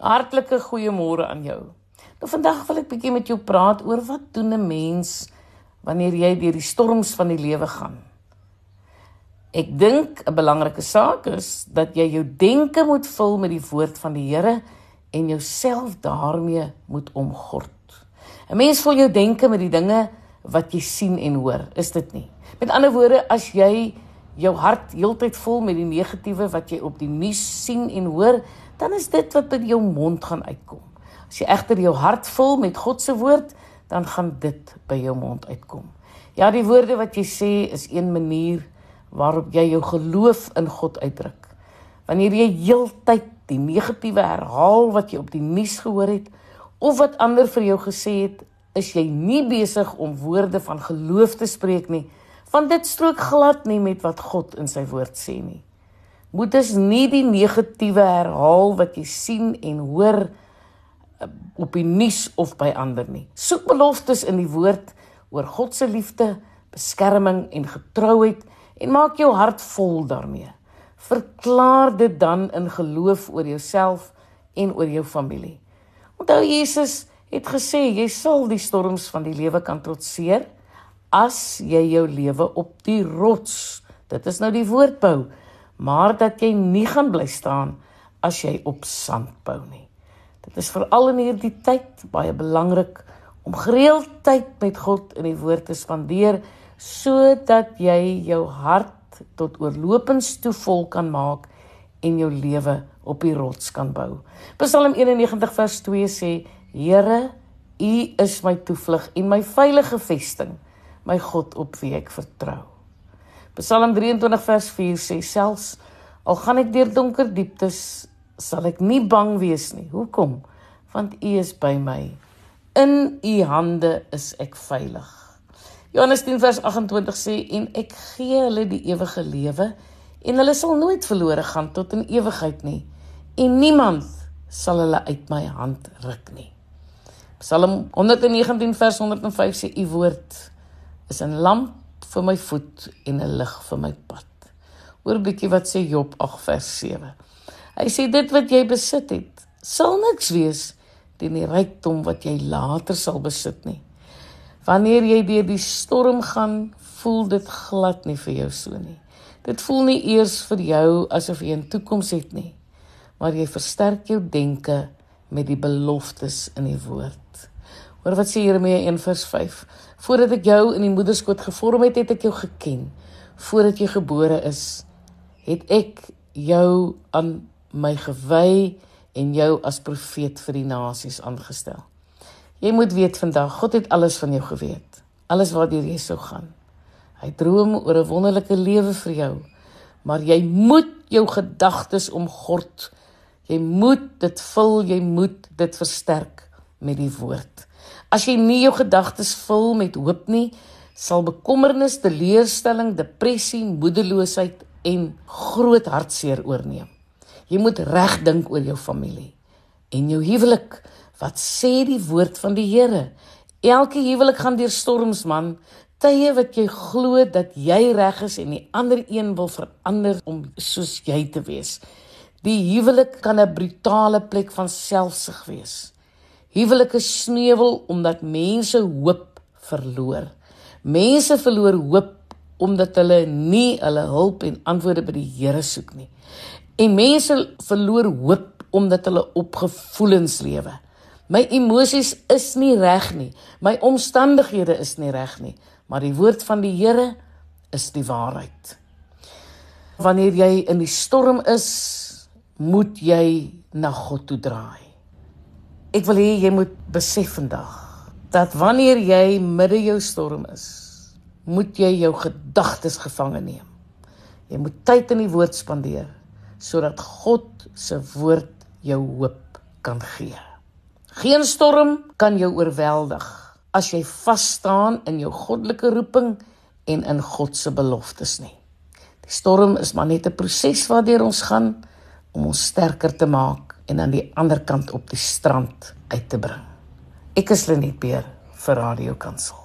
Hartlike goeiemôre aan jou. Nou vandag wil ek bietjie met jou praat oor wat doen 'n mens wanneer jy deur die storms van die lewe gaan. Ek dink 'n belangrike saak is dat jy jou denke moet vul met die woord van die Here en jouself daarmee moet omgord. 'n Mens vul jou denke met die dinge wat jy sien en hoor, is dit nie? Met ander woorde, as jy jou hart heeltyd vol met die negatiewe wat jy op die nuus sien en hoor, dan is dit wat uit jou mond gaan uitkom. As jy egter jou hart vul met God se woord, dan gaan dit by jou mond uitkom. Ja, die woorde wat jy sê is een manier waarop jy jou geloof in God uitdruk. Wanneer jy heeltyd die negatiewe herhaal wat jy op die nuus gehoor het of wat ander vir jou gesê het, is jy nie besig om woorde van geloof te spreek nie, want dit strook glad nie met wat God in sy woord sê nie. Moet dus nie die negatiewe herhaal wat jy sien en hoor eh, op die nuus of by ander nie. Soek beloftes in die woord oor God se liefde, beskerming en getrouheid en maak jou hart vol daarmee. Verklaar dit dan in geloof oor jouself en oor jou familie. Onthou Jesus het gesê jy sal die storms van die lewe kan trotseer as jy jou lewe op die rots, dit is nou die woord bou, maar dat jy nie gaan bly staan as jy op sand bou nie. Dit is veral in hierdie tyd baie belangrik om gereeld tyd met God in die woord te spandeer sodat jy jou hart tot oorlopends toe vol kan maak en jou lewe op die rots kan bou. Psalm 91 vers 2 sê: Here, U is my toevlug en my veilige vesting my God op wie ek vertrou. Psalm 23 vers 4 sê selfs al gaan ek deur donker dieptes sal ek nie bang wees nie. Hoekom? Want U is by my. In U hande is ek veilig. Johannes 10 vers 28 sê en ek gee hulle die ewige lewe en hulle sal nooit verlore gaan tot in ewigheid nie en niemand sal hulle uit my hand ruk nie. Psalm 119 vers 105 sê u woord is 'n lamp vir my voet en 'n lig vir my pad. Hoor bietjie wat sê Job 8 vers 7. Hy sê dit wat jy besit het, sal niks wees teen die rykdom wat jy later sal besit nie. Wanneer jy deur die storm gaan, voel dit glad nie vir jou so nie. Dit voel nie eers vir jou asof jy 'n toekoms het nie, maar jy versterk jou denke met die beloftes in die woord. Hoor wat sê Jeremia 1:5. Voordat ek jou in die moederskoot gevorm het, het ek jou geken. Voordat jy gebore is, het ek jou aan my gewy en jou as profeet vir die nasies aangestel. Jy moet weet vandag, God het alles van jou geweet. Alles waartoe jy sou gaan. Hy droom oor 'n wonderlike lewe vir jou. Maar jy moet jou gedagtes omgord. Jy moet dit vul, jy moet dit versterk met die woord. As jy nie jou gedagtes vul met hoop nie, sal bekommernis, teleurstelling, depressie, moedeloosheid en groot hartseer oorneem. Jy moet reg dink oor jou familie en jou huwelik. Wat sê die woord van die Here? Elke huwelik gaan deur storms, man. Tye wat jy glo dat jy reg is en die ander een wil verander om soos jy te wees. Die huwelik kan 'n brutale plek van selfsug wees. Huwelike sneuwel omdat mense hoop verloor. Mense verloor hoop omdat hulle nie hulle hulp en antwoorde by die Here soek nie. En mense verloor hoop omdat hulle op gevoelens lewe. My emosies is nie reg nie. My omstandighede is nie reg nie, maar die woord van die Here is die waarheid. Wanneer jy in die storm is, moet jy na God toe draai. Ek wil hê jy moet besef vandag dat wanneer jy midde jou storm is, moet jy jou gedagtes gevange neem. Jy moet tyd in die woord spandeer sodat God se woord jou hoop kan gee. Geen storm kan jou oorweldig as jy vas staan in jou goddelike roeping en in God se beloftes nie. Die storm is maar net 'n proses waardeur ons gaan om ons sterker te maak en aan die ander kant op die strand uit te bring. Ek is Lenet Beer vir Radio Kansel.